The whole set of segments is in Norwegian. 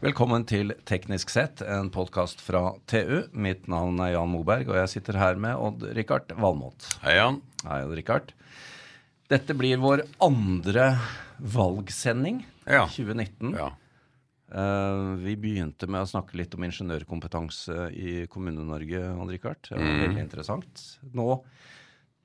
Velkommen til Teknisk sett, en podkast fra TU. Mitt navn er Jan Moberg, og jeg sitter her med Odd-Rikard Valmot. Hei, Jan. Hei, Odd-Rikard. Dette blir vår andre valgsending Ja. 2019. Ja. Uh, vi begynte med å snakke litt om ingeniørkompetanse i Kommune-Norge, Odd-Rikard. Det var Mm. veldig interessant. Nå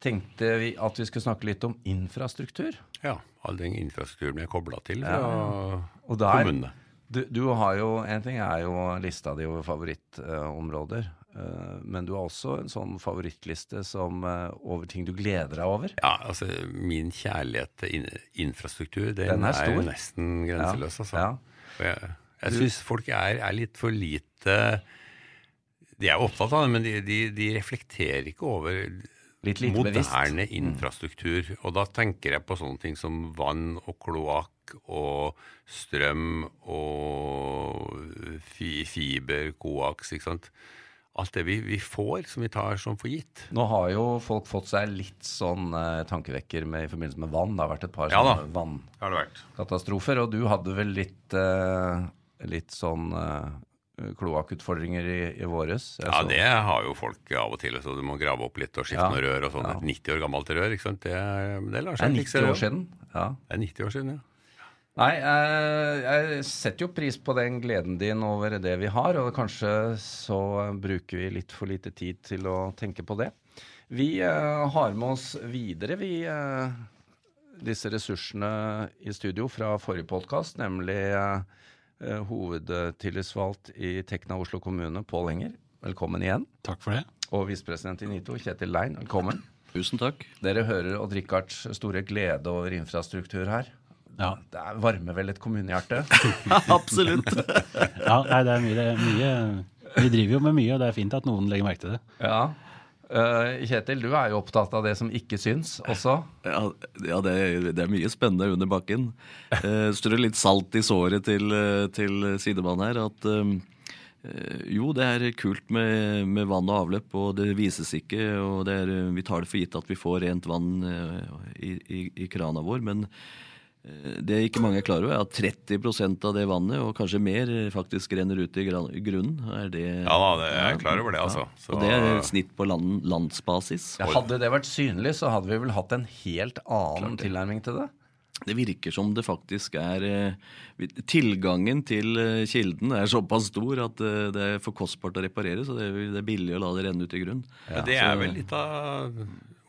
tenkte vi at vi skulle snakke litt om infrastruktur. ja. All den infrastrukturen vi er kobla til fra ja. kommunene. Du, du har jo, En ting er jo lista di over favorittområder. eh, men du har også en sånn favorittliste som, eh, over ting du gleder deg over. Ja, altså Min kjærlighet til in infrastruktur, den, Den er er, jo nesten grenseløs. altså. Ja. Jeg, jeg syns folk er, er litt for lite De er opptatt av det, men de, de, de reflekterer ikke over Litt lite bevisst. Mm. infrastruktur. Og da tenker jeg på sånne ting som vann og kloakk og strøm og fi, fiber, koaks, ikke sant. Alt det vi, vi får, som vi tar som for gitt. Nå har jo folk fått seg litt sånn eh, tankevekker med, i forbindelse med vann. Det har vært et par Ja sånne det vannkatastrofer. Og du hadde vel litt, eh, litt sånn eh, kloakkutfordringer i, i våres? Ja, det har jo folk av og til. Så du må grave opp litt og skifte Ja. noen rør og sånn. Ja. Et 90 år gammelt rør, ikke sant. Det, det lar Det er seg 90 fikse. år siden. Ja. Det er 90 år siden, ja. Nei, eh, jeg setter jo pris på den gleden din over det vi har, og kanskje så bruker vi litt for lite tid til å tenke på det. Vi eh, har med oss videre, vi, eh, disse ressursene i studio fra forrige podkast, nemlig eh, hovedtillitsvalgt i Tekna Oslo kommune, Pål Enger. Velkommen igjen. Takk for det. Og visepresident i NITO, Kjetil Lein. Velkommen. Tusen takk. Dere hører Odd Rikards store glede over infrastruktur her. Ja, Det er- varmer vel et kommunehjerte? absolutt. ja, nei, det er mye, det er mye Vi driver jo med mye, og det er fint at noen legger merke til det. Ja. Uh, Kjetil, du er jo opptatt av det som ikke syns også. Ja, ja det, er- det er mye spennende under bakken. Uh, strø litt salt i såret til, eh, til sidemannen her. At um, jo, det er kult med, med vann og avløp, og det vises ikke. Og det er, vi tar det for gitt at vi får rent vann eh, i, i, i krana vår. Men eh, det ikke mange er klar over, er at 30% av det vannet, og kanskje mer, faktisk renner ut i grunnen. Er det, Ja da, det er jeg klar over det, altså. Så- Og det er et snitt på land, landsbasis. Ja, hadde det vært synlig, så hadde vi vel hatt en helt annen tilnærming til det. Det virker som det faktisk er eh, Tilgangen til eh, kilden er såpass stor at eh, det er for kostbart å reparere, så det er, det er billig å la det renne ut i grunn. Men det er vel litt av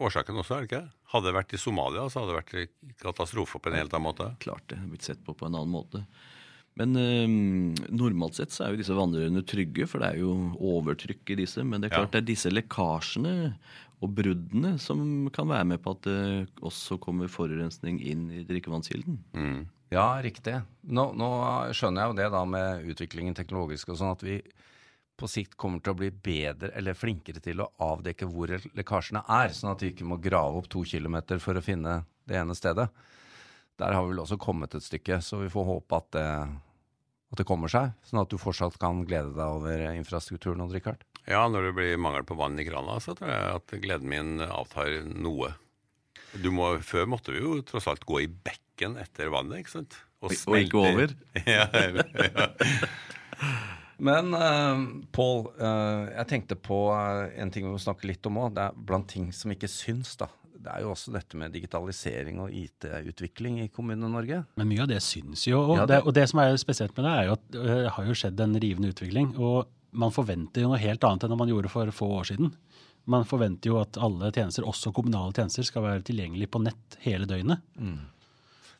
årsaken også, er det ikke? Hadde det vært i Somalia, så hadde det vært katastrofe på en helt annen måte. Klart det, blitt sett på på en annen måte. Men eh, normalt sett så er jo disse vannrørene trygge, for det er jo overtrykk i disse. Men det er Ja. klart det er disse lekkasjene og bruddene som kan være med på at det også kommer forurensning inn i drikkevannskilden. Mm. Ja, riktig. Nå, nå skjønner jeg jo det da med utviklingen teknologisk og sånn, at vi på sikt kommer til å bli bedre eller flinkere til å avdekke hvor lekkasjene er, sånn at vi ikke må grave opp to kilometer for å finne det ene stedet. Der har vi vel også kommet et stykke, så vi får håpe at det, at det kommer seg, sånn at du fortsatt kan glede deg over infrastrukturen, Odd Rikard. Ja, når det blir mangel på vann i krana, så tror jeg at gleden min avtar noe. Du må, før måtte vi jo tross alt gå i bekken etter vannet, ikke sant? Og- og ikke over. ja, ja. Men uh, Pål, uh, jeg tenkte på uh, en ting vi må snakke litt om òg. Det er blant ting som ikke syns, da. Det er jo også dette med digitalisering og IT-utvikling i Kommune-Norge. Men mye av det syns jo. Og, Ja, det, og det som er spesielt med det, er jo at det har jo skjedd en rivende utvikling. Og man forventer jo noe helt annet enn man gjorde for få år siden. Man forventer jo at alle tjenester, også kommunale tjenester, skal være tilgjengelig på nett hele døgnet.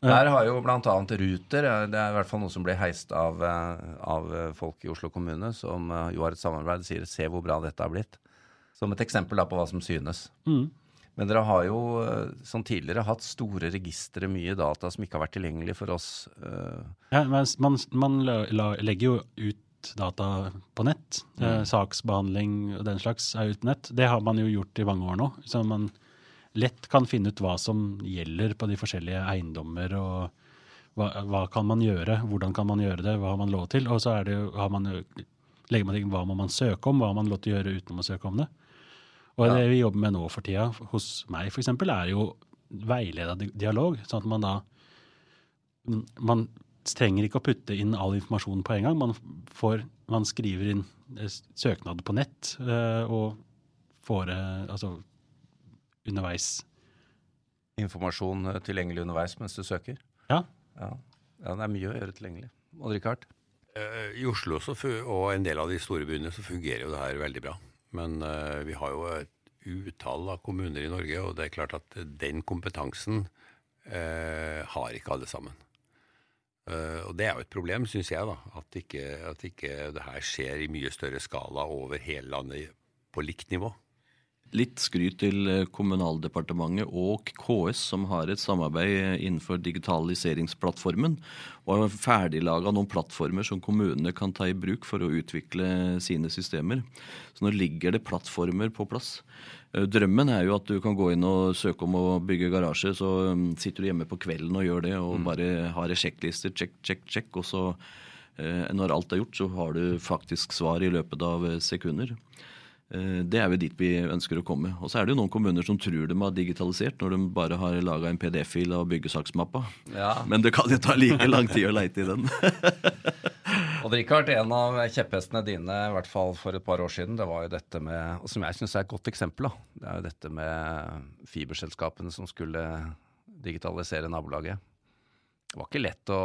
Der har jo bl.a. Ruter, eh, det er i hvert fall noe som ble heist av, eh, av eh, folk i Oslo kommune, som jo har et samarbeid, sier 'se hvor bra dette har blitt'. Som et eksempel da på hva som synes. Mm. Men dere har jo som tidligere hatt store registre, mye data som ikke har vært tilgjengelig for oss. Ja, men man, man la, la, legger jo ut data på nett. Eh, saksbehandling og den slags er ut på nett. Det har man jo gjort i mange år nå. Så man lett kan finne ut hva som gjelder på de forskjellige eiendommer, og hva, hva kan man gjøre, hvordan kan man gjøre det, hva har man lov til. Og så er det har man, legger man til hva må man søke om, hva har man lov til å gjøre uten å søke om det. Og det vi jobber med nå for tida, hos meg f.eks., er jo veileda dialog. Sånn at man da man trenger ikke å putte inn all informasjon på en gang. Man, får, man skriver inn eh, søknad på nett eh, og får eh, altså underveis. Informasjon eh, tilgjengelig underveis mens du søker? Ja. Ja, ja det er mye å gjøre tilgjengelig. Odd-Rikard? Eh, I Oslo så og en del av de store byene så fungerer jo det her veldig bra. Men eh, vi har jo et utall av kommuner i Norge, og det er klart at den kompetansen eh, har ikke alle sammen. Eh, og det er jo et problem, syns jeg, da, at ikke, at ikke det her skjer i mye større skala over hele landet på likt nivå. Litt skryt til eh, Kommunaldepartementet og KS, som har et samarbeid eh, innenfor digitaliseringsplattformen, og har ferdiglaga noen plattformer som kommunene kan ta i bruk for å utvikle sine systemer. Så nå ligger det plattformer på plass. Eh, Drømmen er jo at du kan gå inn og søke om å bygge garasje, så mm, sitter du hjemme på kvelden og gjør det, og bare har sjekklister, check, check, check, og så når alt er gjort, så har du faktisk svar i løpet av sekunder. Eh, Det er jo dit vi ønsker å komme. Og så er det jo noen kommuner som tror de har digitalisert, når de bare har laga en PDF-fil av byggesaksmappa. Ja. Men det kan jo ta like lang tid å leite i den. og Richard, en av kjepphestene dine, i hvert fall for et par år siden, det var jo dette med, og som jeg syns er et godt eksempel, da. Det er jo dette med fiberselskapene som skulle digitalisere nabolaget. Det var ikke lett å,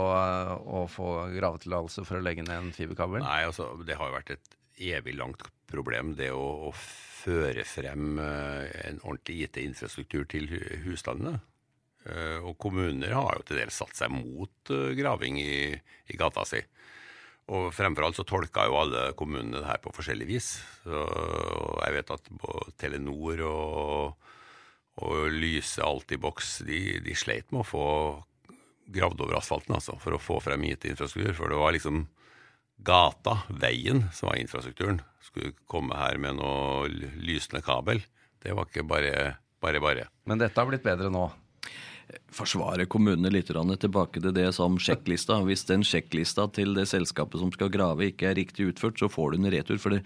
å få gravetillatelse for å legge ned en fiberkabel. Nei, altså, det har jo vært et evig langt problem, det å, å føre frem eh, en ordentlig IT-infrastruktur til hu- husstandene. Eh, og kommuner har jo til dels satt seg mot eh, graving i, i gata si. Og fremfor alt så tolka jo alle kommunene det her på forskjellig vis. Så jeg vet at Telenor og, og Lyse Altibox de, de sleit med å få gravd over asfalten, altså, for å få frem IT-infrastruktur. For det var liksom gata, veien, som var infrastrukturen. Skulle komme her med noe lysende kabel. Det var ikke bare bare. bare. Men dette har blitt bedre nå. forsvare kommunene litt grann tilbake til det som sjekklista. Hvis den sjekklista til det selskapet som skal grave ikke er riktig utført, så får du en retur. For det,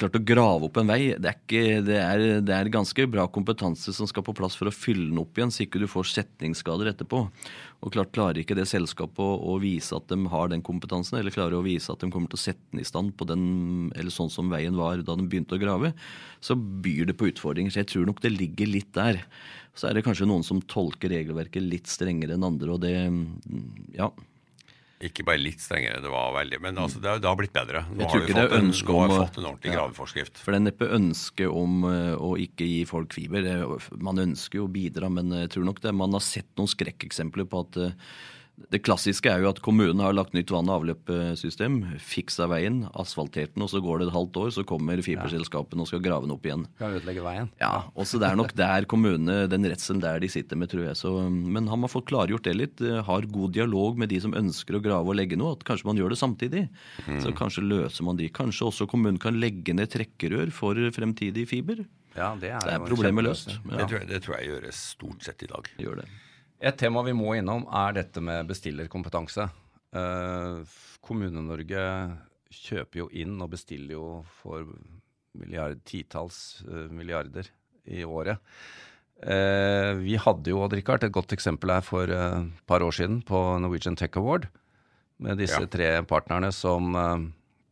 klart å grave opp en vei, det er, ikke, det, er, det er ganske bra kompetanse som skal på plass for å fylle den opp igjen, så ikke du får setningsskader etterpå. Og klart Klarer ikke det selskapet å, å vise at de har den kompetansen, eller klarer å vise at de kommer til å sette den i stand på den, eller sånn som veien var da de begynte å grave, så byr det på utfordringer. Så jeg tror nok det ligger litt der. Så er det kanskje noen som tolker regelverket litt strengere enn andre, og det Ja. Ikke bare litt strengere, det var veldig Men altså, det, har- det har blitt bedre. Nå har vi fått en- nå har vi fått en ordentlig Ja. graveforskrift. For det er neppe ønske om eh, å ikke gi folk fiber. Man ønsker jo å bidra, men jeg tror nok det, man har sett noen skrekkeksempler på at eh, det klassiske er jo at kommunen har lagt nytt vann- og avløpssystem, fiksa veien, asfaltert den, og så går det et halvt år, så kommer fiberselskapene og skal grave den opp igjen. Skal ødelegge veien. Ja, og så det er nok der kommunene, den redselen der de sitter med, tror jeg. Så, men har fått klargjort det litt, eh, har god dialog med de som ønsker å grave og legge noe, at kanskje man gjør det samtidig. Så kanskje løser man de. Kanskje også kommunen kan legge ned trekkerør for fremtidig fiber. Ja, det er, det er problemet løst. løst. Det, tror jeg, det tror jeg gjøres stort sett i dag. gjør det. Et tema vi må innom, er dette med bestillerkompetanse. Eh, Kommune-Norge kjøper jo inn og bestiller jo for milliard, titalls eh, milliarder i året. Eh, vi hadde jo, Richard, et godt eksempel her for et par år siden på Norwegian Tech Award. Med disse Ja. tre partnerne som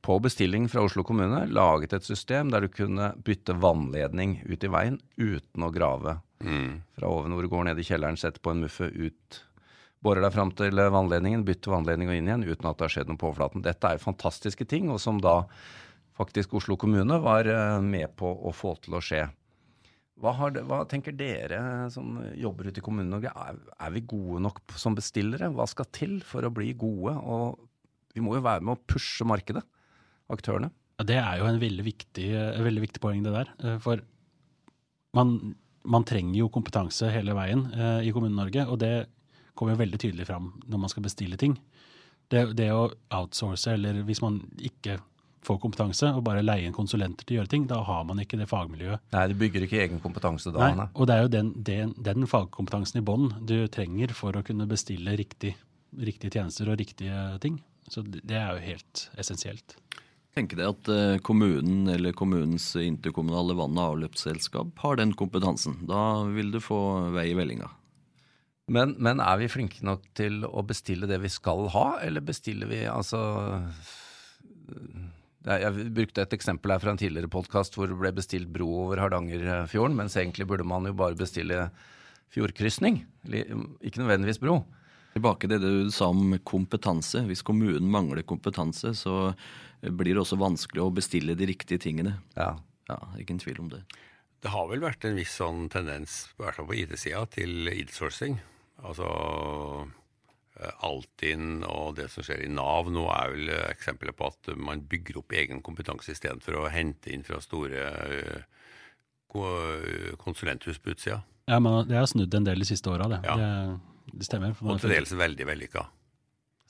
på bestilling fra Oslo kommune laget et system der du kunne bytte vannledning ut i veien uten å grave fra oven hvor du går ned i kjelleren, setter på en muffe ut, borer deg fram til vannledningen, bytter vannledning og inn igjen uten at det har skjedd noe på overflaten. Dette er jo fantastiske ting, og som da faktisk Oslo kommune var eh, med på å få til å skje. Hva, har det, hva tenker dere som jobber ute i Kommune-Norge? Er, er vi gode nok som bestillere? Hva skal til for å bli gode? Og vi må jo være med å pushe markedet, aktørene. Ja, Det er jo en veldig viktig, veldig viktig poeng, det der. Eh, For man, man trenger jo kompetanse hele veien eh, i Kommune-Norge, og det kommer jo veldig tydelig fram når man skal bestille ting. Det, det å outsource, eller hvis man ikke får kompetanse og bare leie inn konsulenter til å gjøre ting, da har man ikke det fagmiljøet. Nei, du bygger ikke egen kompetanse da. Nei, og det er jo den, den, den fagkompetansen i bånn du trenger for å kunne bestille riktig, riktige tjenester og riktige ting. Så det det er jo helt essensielt. Tenker deg at eh, kommunen eller kommunens interkommunale vann- og avløpsselskap har den kompetansen. Da vil du få vei i vellinga. Men, men er vi flinke nok til å bestille det vi skal ha, eller bestiller vi altså Jeg brukte et eksempel her fra en tidligere podkast hvor det ble bestilt bro over Hardangerfjorden, mens egentlig burde man jo bare bestille fjordkrysning, ikke nødvendigvis bro. Tilbake til det du sa om kompetanse. Hvis kommunen mangler kompetanse, så blir det også vanskelig å bestille de riktige tingene. Ja. Ja, Ikke en tvil om det. Det har vel vært en viss sånn tendens, i hvert fall på IT-sida, til insourcing. Altså eh, Altinn og det som skjer i Nav nå er vel eksempler på at man bygger opp egen kompetanse istedenfor å hente inn fra store eh, konsulenthus på utsida. Ja, men det har snudd en del de siste åra, det. Ja. det. Det stemmer. for Og til dels veldig vellykka.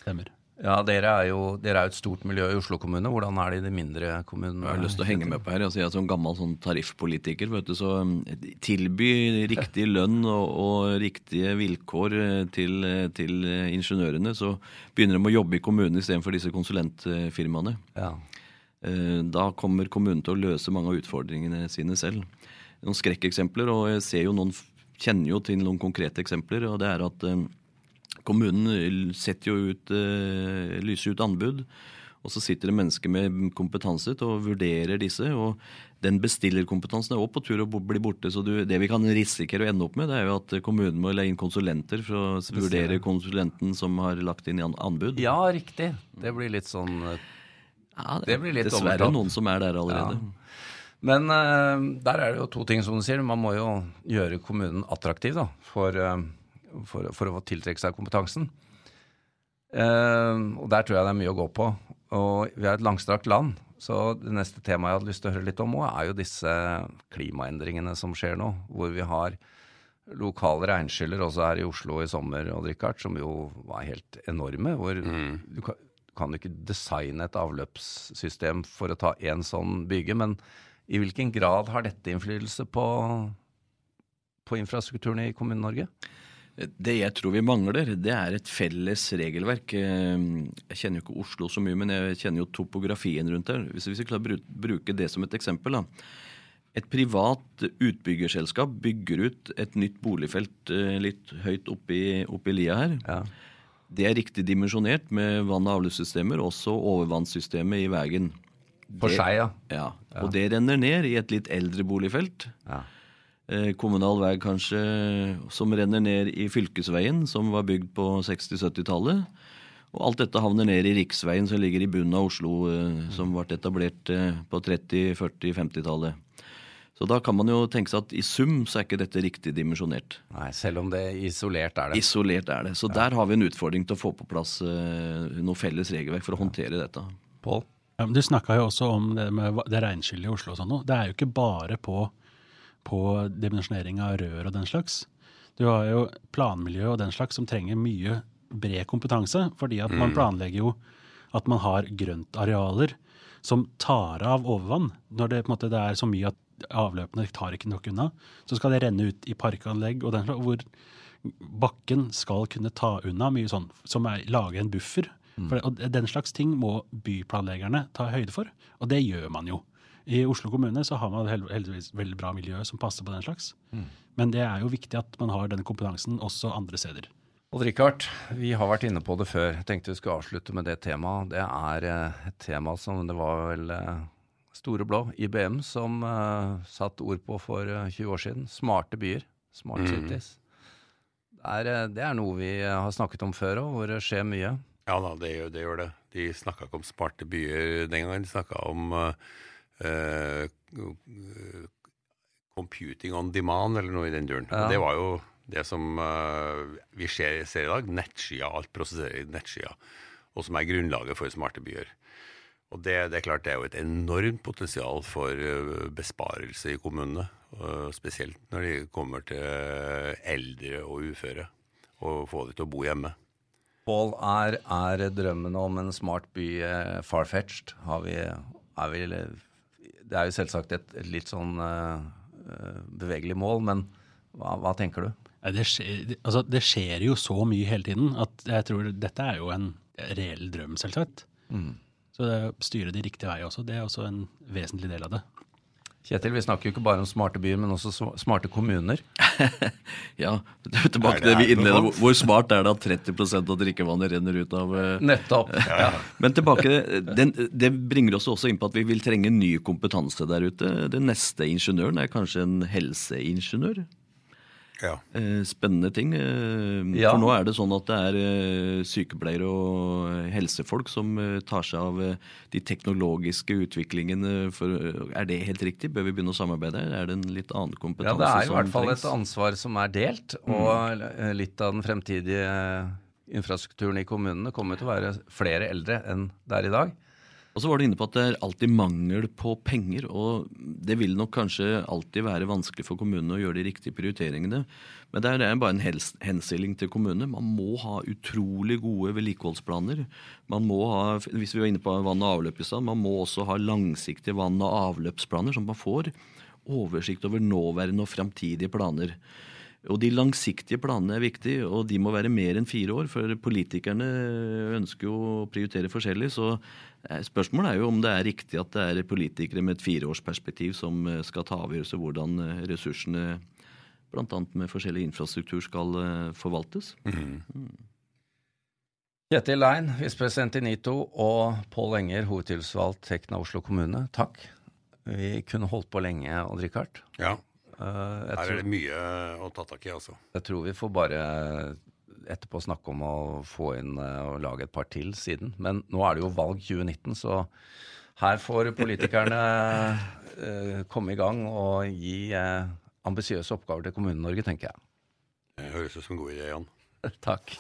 Stemmer. Ja, dere er jo dere er jo et stort miljø i Oslo kommune. Hvordan er det i de mindre kommunene? Jeg har lyst til å henge med på her. Altså, jeg Som gammel sånn tariffpolitiker vet du, så um, tilby riktig lønn og, og riktige vilkår eh, til, eh, til eh, ingeniørene, så begynner de å jobbe i kommunen istedenfor disse konsulentfirmaene. Ja. Eh, Da kommer kommunen til å løse mange av utfordringene sine selv. Noen skrekkeksempler, og jeg ser jo noen, kjenner jo til noen konkrete eksempler. og det er at eh, Kommunen setter jo ut, eh, lyser ut anbud, og så sitter det mennesker med kompetanse til å vurdere disse. og Den bestillerkompetansen er også på tur å bli borte. så du, Det vi kan risikere å ende opp med, det er jo at kommunen må legge inn konsulenter for å vurdere konsulenten som har lagt inn i anbud. ja, riktig. Det blir litt sånn eh, Ja, det blir litt Dessverre overtatt. noen som er der allerede. Ja. Men uh, der er det jo to ting, som du sier. Man må jo gjøre kommunen attraktiv da, for, eh, for, for å få tiltrekke seg kompetansen. Eh, og der tror jeg det er mye å gå på. Og vi er et langstrakt land, så det neste temaet jeg hadde lyst til å høre litt om òg, er jo disse klimaendringene som skjer nå. Hvor vi har lokale regnskyller også her i Oslo i sommer, og Rikard, som jo var helt enorme. Hvor du kan, kan ikke designe et avløpssystem for å ta én sånn bygge, men i hvilken grad har dette innflytelse på, på infrastrukturen i Kommune-Norge? Det jeg tror vi mangler, det er et felles regelverk. Eh, Jeg kjenner jo ikke Oslo så mye, men jeg kjenner jo topografien rundt her. Hvis vi å bruke det som et eksempel. da. Et privat utbyggerselskap bygger ut et nytt boligfelt eh, litt høyt oppi, oppi lia her. Ja. Det er riktig dimensjonert med vann- og avløpssystemer, også overvannssystemet i veien. For seg, ja. Ja, og det renner ned i et litt eldre boligfelt. ja. Eh, kommunal vei kanskje som renner ned i fylkesveien, som var bygd på 60-70-tallet. Og alt dette havner ned i riksveien som ligger i bunnen av Oslo, eh, som ble etablert eh, på 30-, 40-, 50-tallet. Så da kan man jo tenke seg at i sum så er ikke dette riktig dimensjonert. Nei, selv om det isolert er det. Isolert er det. Så der har vi en utfordring til å få på plass noe felles regelverk for å håndtere dette. Pål? Ja, du snakka jo også om det med det regnskyllet i Oslo og sånn noe. Det er jo ikke bare på, på dimensjonering av rør og den slags. Du har jo planmiljø og den slags som trenger mye bred kompetanse, fordi at man planlegger jo at man har grøntarealer som tar av overvann. Når det, måte, det er så mye at avløpene tar ikke nok unna, så skal det renne ut i parkanlegg og den slags, hvor bakken skal kunne ta unna mye sånn, som er lage en buffer. For, og den slags ting må byplanleggerne ta høyde for, og det gjør man jo. I Oslo kommune så har man hel- heldigvis veldig bra miljø som passer på den slags. Men det er jo viktig at man har den kompetansen også andre steder. Odd Rikard, vi har vært inne på det før. Jeg tenkte vi skulle avslutte med det temaet. Det er eh, et tema som det var vel eh, Store Blå, IBM, som uh, satte ord på for eh, 20 år siden. Smarte byer. Smart cities. Det er, eh, det er noe vi eh, har snakket om før òg, hvor det skjer mye. Ja da, det, gjør- det gjør det. De snakka ikke om smarte byer den gangen. De snakka om eh, eh, computing on demand, eller noe i den duren. Ja. Det var jo det som eh, vi ser, ser i dag. nettskia, alt prosesserer i nettskia, Og som er grunnlaget for smarte byer. Og det, det er klart det er jo et enormt potensial for eh, besparelse i kommunene. og spesielt når de kommer til eldre og uføre. Og få dem til å bo hjemme. Pål, er, er drømmen om en smart by far-fetched? Har vi, er vi Det er jo selvsagt et, et litt sånn eh, eh, bevegelig mål, men hva, hva tenker du? Det skjer, altså, det skjer jo så mye hele tiden at jeg tror dette er jo en reell drøm, selvsagt. Så det å styre de riktige veier også, det er også en vesentlig del av det. Kjetil, vi snakker jo ikke bare om smarte byer, men også smarte kommuner. Ja, tilbake til det vi innleder. Hvor- smart er det at 30 av drikkevannet renner ut av eh, Nettopp. Ja. Men tilbake, den, det bringer oss også inn på at vi vil trenge ny kompetanse der ute. Den neste ingeniøren er kanskje en helseingeniør. Ja. Eh, Spennende ting. eh, Ja. For nå er det sånn at det er eh, sykepleiere og helsefolk som tar seg av de teknologiske utviklingene. For, er det helt riktig? Bør vi begynne å samarbeide? Er det en litt annen kompetanse Ja, kompetanse det er i hvert fall et ansvar som er delt, og eh, litt av den fremtidige infrastrukturen i kommunene kommer til å være flere eldre enn det er i dag. Og så var du inne på at det er alltid mangel på penger, og det vil nok kanskje alltid være vanskelig for kommunene å gjøre de riktige prioriteringene. Men det er bare en henstilling til kommunene. Man må ha utrolig gode vedlikeholdsplaner. Man må ha, hvis vi var inne på vann og avløp i stad, man må også ha langsiktige vann- og avløpsplaner, at man får oversikt over nåværende og framtidige planer. Og De langsiktige planene er viktige, og de må være mer enn fire år. For politikerne ønsker jo å prioritere forskjellig. Så eh, spørsmålet er jo om det er riktig at det er politikere med et fireårsperspektiv som eh, skal ta avgjørelser hvordan eh, ressursene, bl.a. med forskjellig infrastruktur, skal forvaltes. Kjetil Lein, visepresident i NITO, og Pål Enger, hovedtilsvalgt Tekna Oslo kommune, takk. Vi kunne holdt på lenge, Odd Rikard. ja. Eh, Her er det mye å ta tak i, altså. jeg tror vi får bare etterpå snakke om å få inn eh, og lage et par til siden. Men nå er det jo valg 2019, så her får politikerne eh, komme i gang og gi ambisiøse oppgaver til Kommune-Norge, tenker jeg. Det høres ut som en god idé, Jan. Takk.